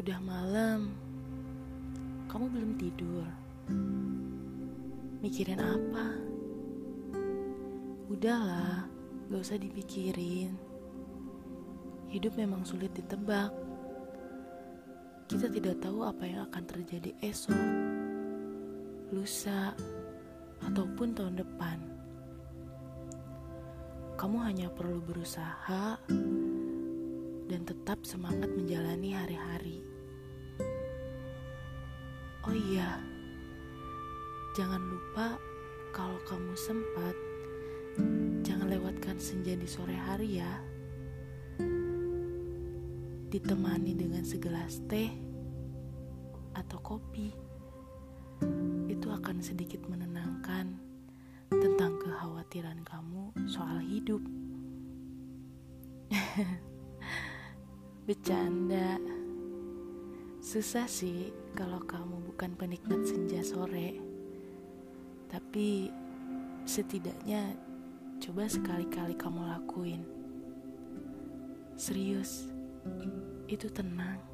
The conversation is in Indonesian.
Udah malam, kamu belum tidur. Mikirin apa? Udahlah, gak usah dipikirin. Hidup memang sulit ditebak. Kita tidak tahu apa yang akan terjadi esok, lusa, ataupun tahun depan. Kamu hanya perlu berusaha dan tetap semangat menjalani hari-hari. Oh iya, jangan lupa kalau kamu sempat, jangan lewatkan senja di sore hari ya. Ditemani dengan segelas teh atau kopi, itu akan sedikit menenangkan tentang kekhawatiran kamu soal hidup. Bercanda. Susah sih kalau kamu bukan penikmat senja sore. Tapi setidaknya coba sekali-kali kamu lakuin. Serius, itu tenang.